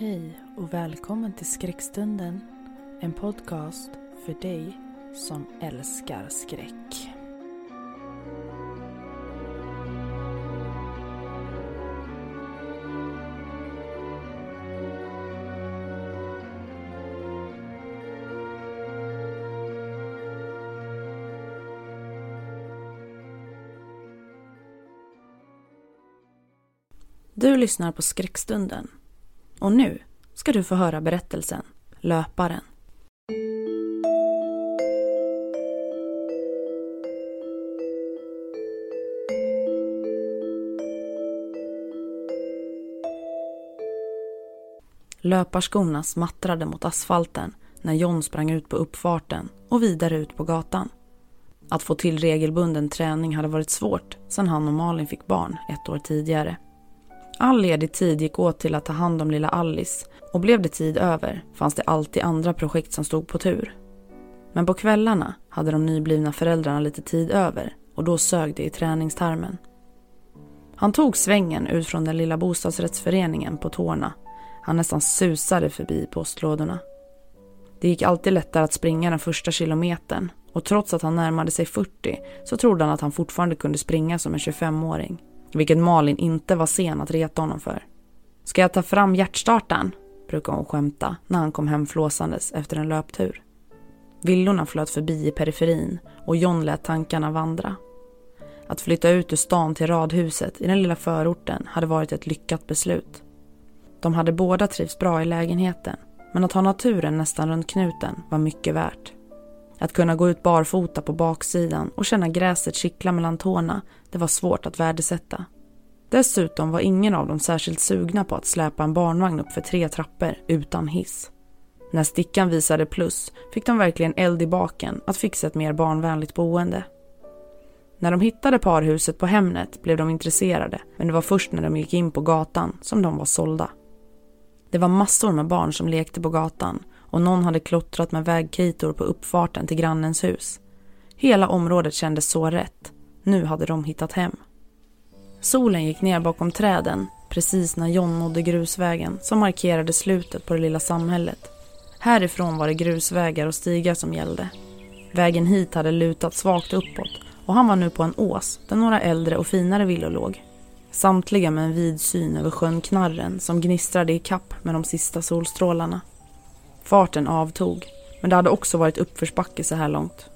Hej och välkommen till Skräckstunden. En podcast för dig som älskar skräck. Du lyssnar på Skräckstunden. Och nu ska du få höra berättelsen Löparen. Löparskorna smattrade mot asfalten när John sprang ut på uppfarten och vidare ut på gatan. Att få till regelbunden träning hade varit svårt sedan han och Malin fick barn ett år tidigare. All ledig tid gick åt till att ta hand om lilla Alice och blev det tid över fanns det alltid andra projekt som stod på tur. Men på kvällarna hade de nyblivna föräldrarna lite tid över och då sög det i träningstarmen. Han tog svängen ut från den lilla bostadsrättsföreningen på tårna. Han nästan susade förbi postlådorna. Det gick alltid lättare att springa den första kilometern och trots att han närmade sig 40 så trodde han att han fortfarande kunde springa som en 25-åring. Vilket Malin inte var sen att reta honom för. Ska jag ta fram hjärtstartaren? brukade hon skämta när han kom hem flåsandes efter en löptur. Villorna flöt förbi i periferin och John lät tankarna vandra. Att flytta ut ur stan till radhuset i den lilla förorten hade varit ett lyckat beslut. De hade båda trivts bra i lägenheten men att ha naturen nästan runt knuten var mycket värt. Att kunna gå ut barfota på baksidan och känna gräset kittla mellan tårna, det var svårt att värdesätta. Dessutom var ingen av dem särskilt sugna på att släpa en barnvagn upp för tre trappor utan hiss. När stickan visade plus fick de verkligen eld i baken att fixa ett mer barnvänligt boende. När de hittade parhuset på Hemnet blev de intresserade men det var först när de gick in på gatan som de var sålda. Det var massor med barn som lekte på gatan och någon hade klottrat med vägkritor på uppfarten till grannens hus. Hela området kändes så rätt. Nu hade de hittat hem. Solen gick ner bakom träden precis när John nådde grusvägen som markerade slutet på det lilla samhället. Härifrån var det grusvägar och stigar som gällde. Vägen hit hade lutat svagt uppåt och han var nu på en ås där några äldre och finare villor låg. Samtliga med en vid syn över sjön Knarren som gnistrade i kapp med de sista solstrålarna. Farten avtog, men det hade också varit uppförsbacke så här långt.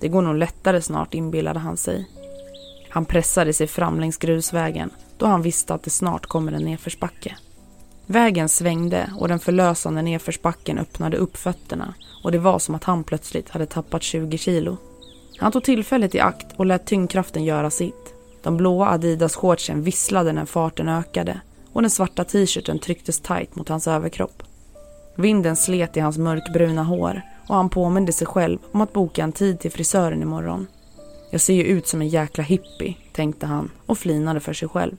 Det går nog lättare snart, inbillade han sig. Han pressade sig fram längs grusvägen då han visste att det snart kommer en nedförsbacke. Vägen svängde och den förlösande nedförsbacken öppnade upp fötterna och det var som att han plötsligt hade tappat 20 kilo. Han tog tillfället i akt och lät tyngdkraften göra sitt. De blåa Adidas-shortsen visslade när farten ökade och den svarta t-shirten trycktes tight mot hans överkropp. Vinden slet i hans mörkbruna hår och han påminde sig själv om att boka en tid till frisören imorgon. Jag ser ju ut som en jäkla hippie, tänkte han och flinade för sig själv.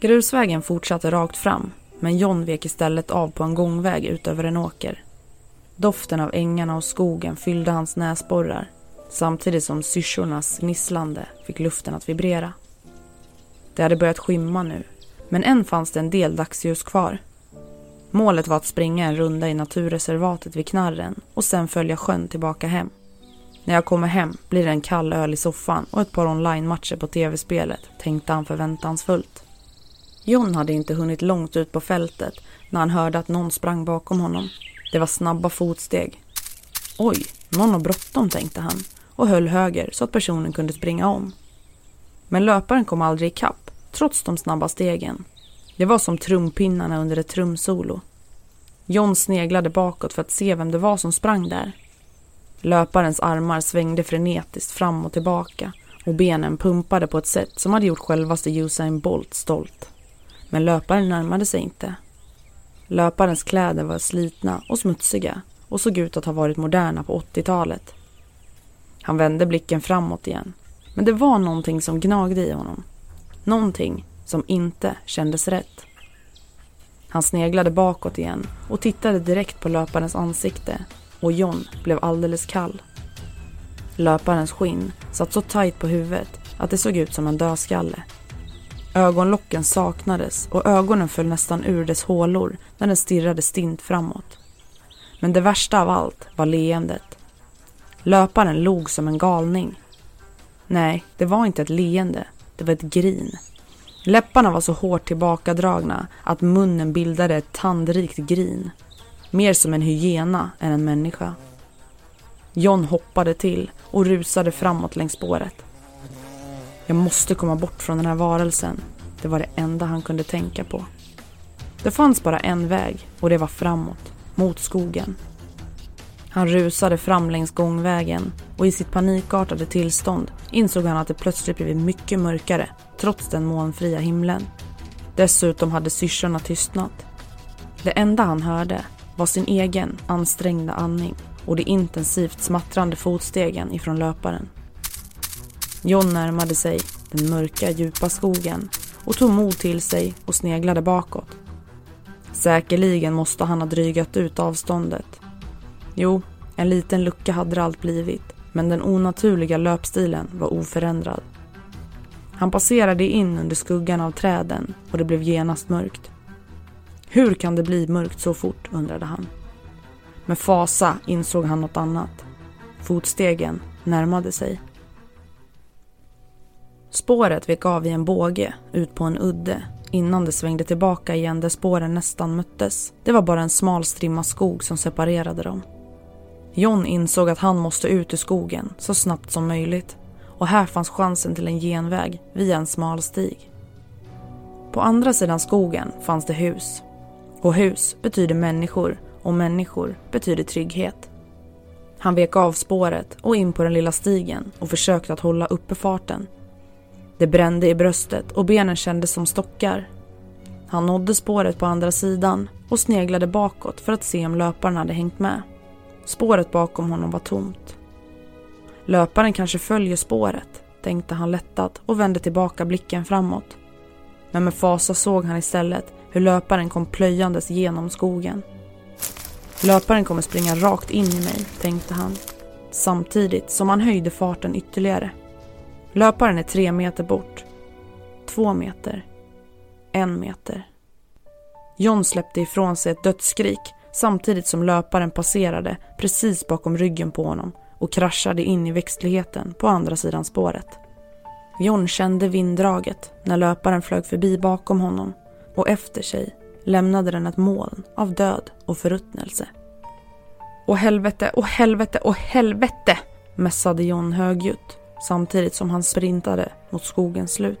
Grusvägen fortsatte rakt fram, men John vek istället av på en gångväg ut över en åker. Doften av ängarna och skogen fyllde hans näsborrar samtidigt som syrsornas gnisslande fick luften att vibrera. Det hade börjat skymma nu, men än fanns det en del dagsljus kvar. Målet var att springa en runda i naturreservatet vid Knarren och sen följa sjön tillbaka hem. När jag kommer hem blir det en kall öl i soffan och ett par online-matcher på tv-spelet, tänkte han förväntansfullt. John hade inte hunnit långt ut på fältet när han hörde att någon sprang bakom honom. Det var snabba fotsteg. Oj, någon har bråttom, tänkte han och höll höger så att personen kunde springa om. Men löparen kom aldrig ikapp, trots de snabba stegen. Det var som trumpinnarna under ett trumsolo. John sneglade bakåt för att se vem det var som sprang där. Löparens armar svängde frenetiskt fram och tillbaka och benen pumpade på ett sätt som hade gjort självaste Usain Bolt stolt. Men löparen närmade sig inte. Löparens kläder var slitna och smutsiga och såg ut att ha varit moderna på 80-talet. Han vände blicken framåt igen. Men det var någonting som gnagde i honom. Någonting som inte kändes rätt. Han sneglade bakåt igen och tittade direkt på löparens ansikte och John blev alldeles kall. Löparens skinn satt så tajt på huvudet att det såg ut som en dödskalle. Ögonlocken saknades och ögonen föll nästan ur dess hålor när den stirrade stint framåt. Men det värsta av allt var leendet. Löparen log som en galning. Nej, det var inte ett leende, det var ett grin. Läpparna var så hårt tillbakadragna att munnen bildade ett tandrikt grin. Mer som en hyena än en människa. John hoppade till och rusade framåt längs spåret. Jag måste komma bort från den här varelsen. Det var det enda han kunde tänka på. Det fanns bara en väg och det var framåt, mot skogen. Han rusade fram längs gångvägen och i sitt panikartade tillstånd insåg han att det plötsligt blivit mycket mörkare trots den molnfria himlen. Dessutom hade syrsorna tystnat. Det enda han hörde var sin egen ansträngda andning och de intensivt smattrande fotstegen ifrån löparen. John närmade sig den mörka, djupa skogen och tog mod till sig och sneglade bakåt. Säkerligen måste han ha drygat ut avståndet. Jo, en liten lucka hade det allt blivit, men den onaturliga löpstilen var oförändrad. Han passerade in under skuggan av träden och det blev genast mörkt. Hur kan det bli mörkt så fort, undrade han. Med fasa insåg han något annat. Fotstegen närmade sig. Spåret vek av i en båge ut på en udde innan det svängde tillbaka igen där spåren nästan möttes. Det var bara en smal strimma skog som separerade dem. John insåg att han måste ut ur skogen så snabbt som möjligt och här fanns chansen till en genväg via en smal stig. På andra sidan skogen fanns det hus. Och hus betyder människor och människor betyder trygghet. Han vek av spåret och in på den lilla stigen och försökte att hålla uppe farten. Det brände i bröstet och benen kändes som stockar. Han nådde spåret på andra sidan och sneglade bakåt för att se om löparen hade hängt med. Spåret bakom honom var tomt. Löparen kanske följer spåret, tänkte han lättat och vände tillbaka blicken framåt. Men med fasa såg han istället hur löparen kom plöjandes genom skogen. Löparen kommer springa rakt in i mig, tänkte han. Samtidigt som han höjde farten ytterligare. Löparen är tre meter bort. Två meter. En meter. John släppte ifrån sig ett dödsskrik samtidigt som löparen passerade precis bakom ryggen på honom och kraschade in i växtligheten på andra sidan spåret. John kände vinddraget när löparen flög förbi bakom honom och efter sig lämnade den ett moln av död och förruttnelse. Åh helvete, åh helvete, åh helvete! mässade John högljutt samtidigt som han sprintade mot skogens slut.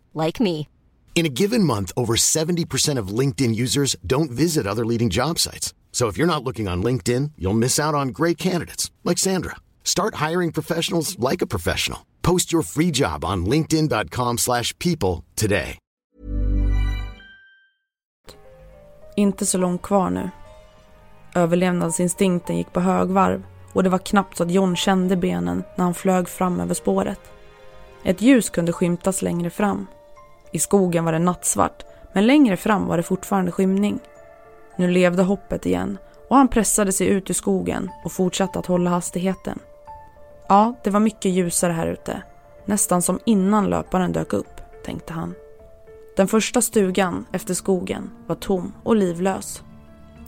like me. In a given month, over 70% of LinkedIn users don't visit other leading job sites. So if you're not looking on LinkedIn, you'll miss out on great candidates like Sandra. Start hiring professionals like a professional. Post your free job on linkedin.com/people today. Inte så långt kvar nu. Överlevnadsinstinkten gick på högvarv och det var knappt så att John kände benen när han flög fram över spåret. Ett ljus kunde skymtas längre fram. I skogen var det nattsvart, men längre fram var det fortfarande skymning. Nu levde hoppet igen och han pressade sig ut ur skogen och fortsatte att hålla hastigheten. Ja, det var mycket ljusare här ute. Nästan som innan löparen dök upp, tänkte han. Den första stugan efter skogen var tom och livlös.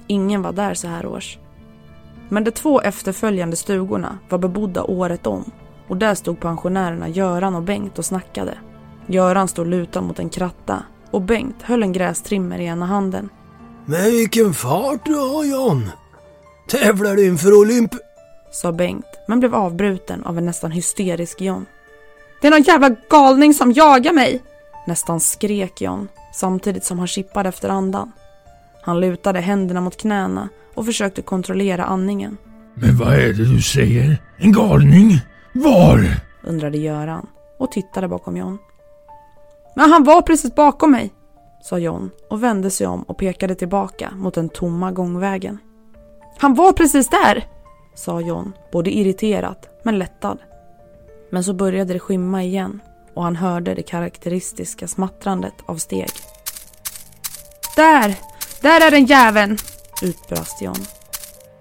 Ingen var där så här års. Men de två efterföljande stugorna var bebodda året om och där stod pensionärerna Göran och Bengt och snackade. Göran stod lutad mot en kratta och Bengt höll en grästrimmer i ena handen. Men vilken fart du har John! Tävlar du inför Olymp... Sa Bengt, men blev avbruten av en nästan hysterisk John. Det är någon jävla galning som jagar mig! Nästan skrek John, samtidigt som han kippade efter andan. Han lutade händerna mot knäna och försökte kontrollera andningen. Men vad är det du säger? En galning? Var? undrade Göran och tittade bakom John. Men han var precis bakom mig, sa John och vände sig om och pekade tillbaka mot den tomma gångvägen. Han var precis där, sa John, både irriterat men lättad. Men så började det skymma igen och han hörde det karaktäristiska smattrandet av steg. Där! Där är den jäveln! utbrast John.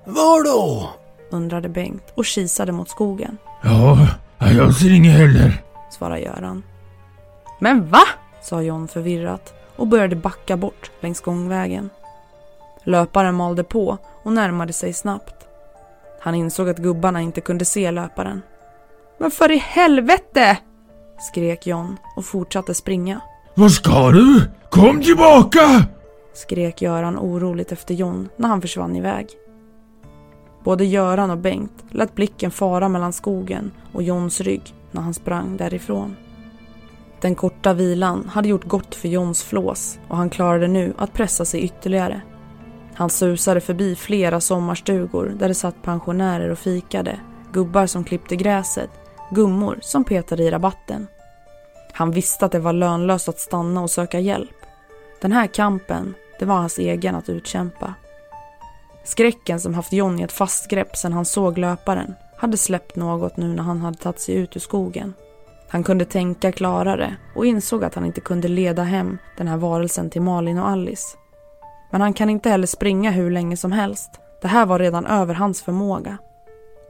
Var då? undrade Bengt och kisade mot skogen, Ja, jag ser inget heller. svarade Göran. Men va? sa John förvirrat och började backa bort längs gångvägen. Löparen malde på och närmade sig snabbt. Han insåg att gubbarna inte kunde se löparen. Men för i helvete! skrek John och fortsatte springa. Vad ska du? Kom tillbaka! skrek Göran oroligt efter John när han försvann iväg. Både Göran och Bengt lät blicken fara mellan skogen och Johns rygg när han sprang därifrån. Den korta vilan hade gjort gott för Johns flås och han klarade nu att pressa sig ytterligare. Han susade förbi flera sommarstugor där det satt pensionärer och fikade, gubbar som klippte gräset, gummor som petade i rabatten. Han visste att det var lönlöst att stanna och söka hjälp. Den här kampen, det var hans egen att utkämpa. Skräcken som haft John i ett fast grepp sedan han såg löparen hade släppt något nu när han hade tagit sig ut ur skogen. Han kunde tänka klarare och insåg att han inte kunde leda hem den här varelsen till Malin och Alice. Men han kan inte heller springa hur länge som helst. Det här var redan över hans förmåga.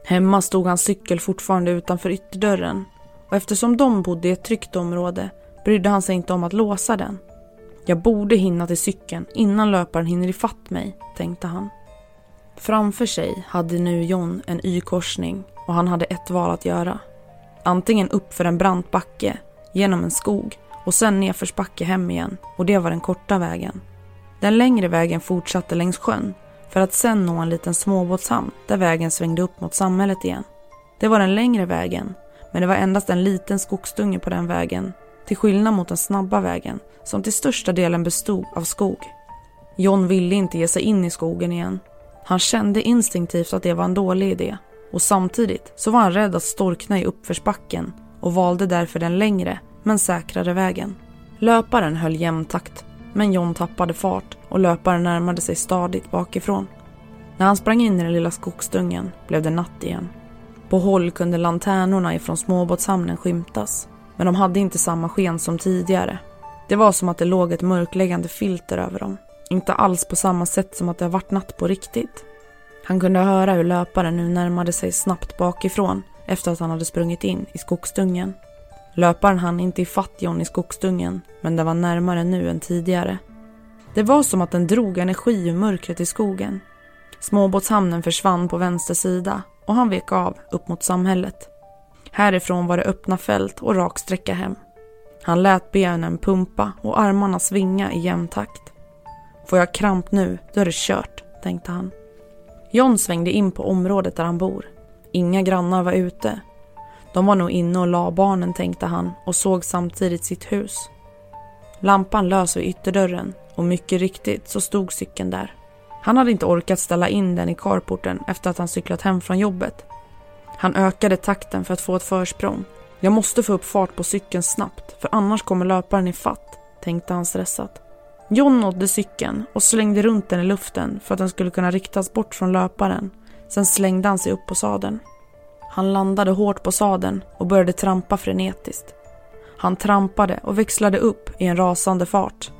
Hemma stod hans cykel fortfarande utanför ytterdörren och eftersom de bodde i ett tryggt område brydde han sig inte om att låsa den. Jag borde hinna till cykeln innan löparen hinner ifatt mig, tänkte han. Framför sig hade nu John en Y-korsning och han hade ett val att göra. Antingen upp för en brant backe, genom en skog och sen nedförsbacke hem igen och det var den korta vägen. Den längre vägen fortsatte längs sjön för att sen nå en liten småbåtshamn där vägen svängde upp mot samhället igen. Det var den längre vägen, men det var endast en liten skogsdunge på den vägen till skillnad mot den snabba vägen som till största delen bestod av skog. John ville inte ge sig in i skogen igen. Han kände instinktivt att det var en dålig idé och samtidigt så var han rädd att storkna i uppförsbacken och valde därför den längre men säkrare vägen. Löparen höll jämn takt men John tappade fart och löparen närmade sig stadigt bakifrån. När han sprang in i den lilla skogsdungen blev det natt igen. På håll kunde lanternorna ifrån småbåtshamnen skymtas men de hade inte samma sken som tidigare. Det var som att det låg ett mörkläggande filter över dem. Inte alls på samma sätt som att det har varit natt på riktigt. Han kunde höra hur löparen nu närmade sig snabbt bakifrån efter att han hade sprungit in i skogsdungen. Löparen hann inte ifatt John i skogsdungen, men den var närmare nu än tidigare. Det var som att den drog energi ur mörkret i skogen. Småbåtshamnen försvann på vänster sida och han vek av upp mot samhället. Härifrån var det öppna fält och rak sträcka hem. Han lät benen pumpa och armarna svinga i jämn takt. Får jag kramp nu, då är det kört, tänkte han. John svängde in på området där han bor. Inga grannar var ute. De var nog inne och la barnen, tänkte han och såg samtidigt sitt hus. Lampan lös vid ytterdörren och mycket riktigt så stod cykeln där. Han hade inte orkat ställa in den i carporten efter att han cyklat hem från jobbet. Han ökade takten för att få ett försprång. Jag måste få upp fart på cykeln snabbt för annars kommer löparen i fatt, tänkte han stressat. John nådde cykeln och slängde runt den i luften för att den skulle kunna riktas bort från löparen. Sen slängde han sig upp på sadeln. Han landade hårt på sadeln och började trampa frenetiskt. Han trampade och växlade upp i en rasande fart.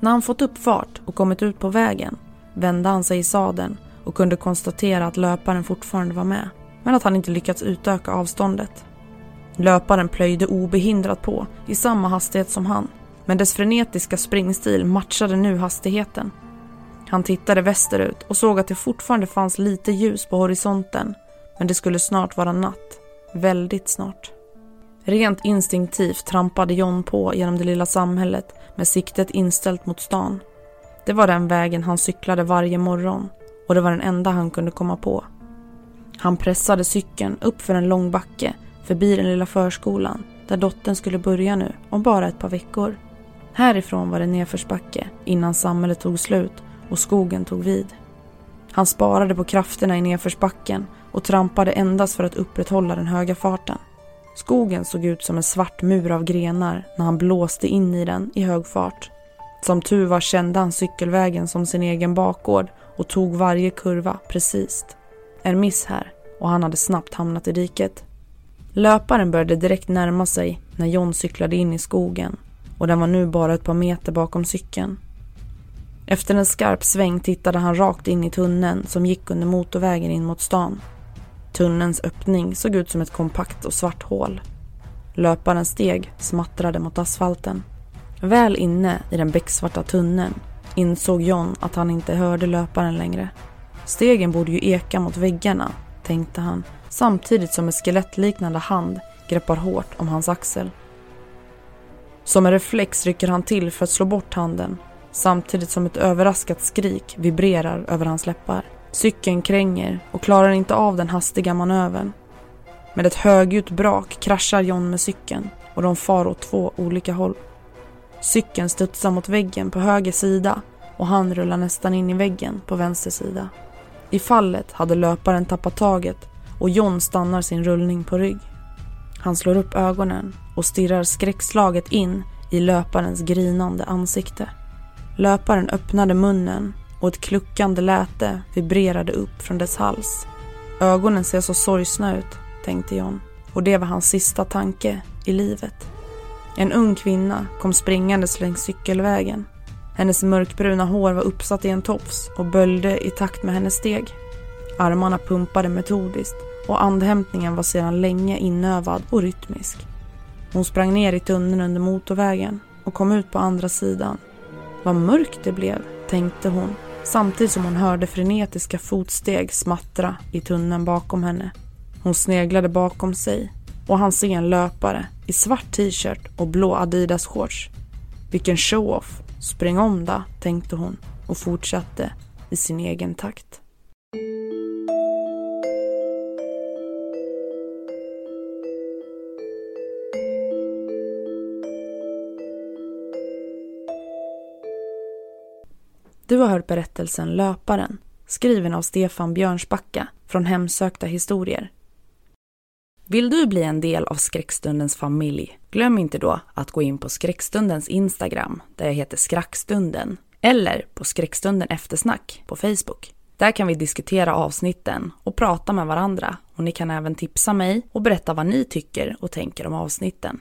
När han fått upp fart och kommit ut på vägen vände han sig i sadeln och kunde konstatera att löparen fortfarande var med, men att han inte lyckats utöka avståndet. Löparen plöjde obehindrat på i samma hastighet som han, men dess frenetiska springstil matchade nu hastigheten. Han tittade västerut och såg att det fortfarande fanns lite ljus på horisonten, men det skulle snart vara natt. Väldigt snart. Rent instinktivt trampade John på genom det lilla samhället med siktet inställt mot stan. Det var den vägen han cyklade varje morgon och det var den enda han kunde komma på. Han pressade cykeln upp för en lång backe förbi den lilla förskolan där dottern skulle börja nu om bara ett par veckor. Härifrån var det nedförsbacke innan samhället tog slut och skogen tog vid. Han sparade på krafterna i nedförsbacken och trampade endast för att upprätthålla den höga farten. Skogen såg ut som en svart mur av grenar när han blåste in i den i hög fart. Som tur var kände han cykelvägen som sin egen bakgård och tog varje kurva precis. En miss här och han hade snabbt hamnat i diket. Löparen började direkt närma sig när John cyklade in i skogen och den var nu bara ett par meter bakom cykeln. Efter en skarp sväng tittade han rakt in i tunneln som gick under motorvägen in mot stan. Tunnelns öppning såg ut som ett kompakt och svart hål. Löparens steg smattrade mot asfalten. Väl inne i den becksvarta tunneln insåg John att han inte hörde löparen längre. Stegen borde ju eka mot väggarna, tänkte han samtidigt som en skelettliknande hand greppar hårt om hans axel. Som en reflex rycker han till för att slå bort handen samtidigt som ett överraskat skrik vibrerar över hans läppar. Cykeln kränger och klarar inte av den hastiga manövern. Med ett högljutt brak kraschar John med cykeln och de far åt två olika håll. Cykeln studsar mot väggen på höger sida och han rullar nästan in i väggen på vänster sida. I fallet hade löparen tappat taget och John stannar sin rullning på rygg. Han slår upp ögonen och stirrar skräckslaget in i löparens grinande ansikte. Löparen öppnade munnen och ett kluckande läte vibrerade upp från dess hals. Ögonen ser så sorgsna ut, tänkte John. Och det var hans sista tanke i livet. En ung kvinna kom springandes längs cykelvägen. Hennes mörkbruna hår var uppsatt i en tofs och böljde i takt med hennes steg. Armarna pumpade metodiskt och andhämtningen var sedan länge inövad och rytmisk. Hon sprang ner i tunneln under motorvägen och kom ut på andra sidan. Vad mörkt det blev, tänkte hon samtidigt som hon hörde frenetiska fotsteg smattra i tunneln bakom henne. Hon sneglade bakom sig och han se en löpare i svart t-shirt och blå Adidas shorts. Vilken show-off. Spring om då, tänkte hon och fortsatte i sin egen takt. Du har hört berättelsen Löparen, skriven av Stefan Björnsbacka från Hemsökta historier. Vill du bli en del av Skräckstundens familj? Glöm inte då att gå in på Skräckstundens Instagram, där jag heter Skrackstunden, eller på Skräckstunden Eftersnack på Facebook. Där kan vi diskutera avsnitten och prata med varandra och ni kan även tipsa mig och berätta vad ni tycker och tänker om avsnitten.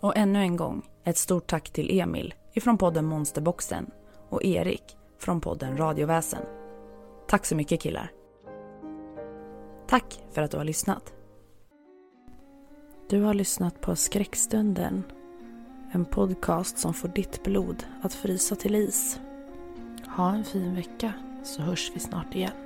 Och ännu en gång, ett stort tack till Emil ifrån podden Monsterboxen och Erik från podden Radioväsen. Tack så mycket killar. Tack för att du har lyssnat. Du har lyssnat på Skräckstunden. En podcast som får ditt blod att frysa till is. Ha en fin vecka så hörs vi snart igen.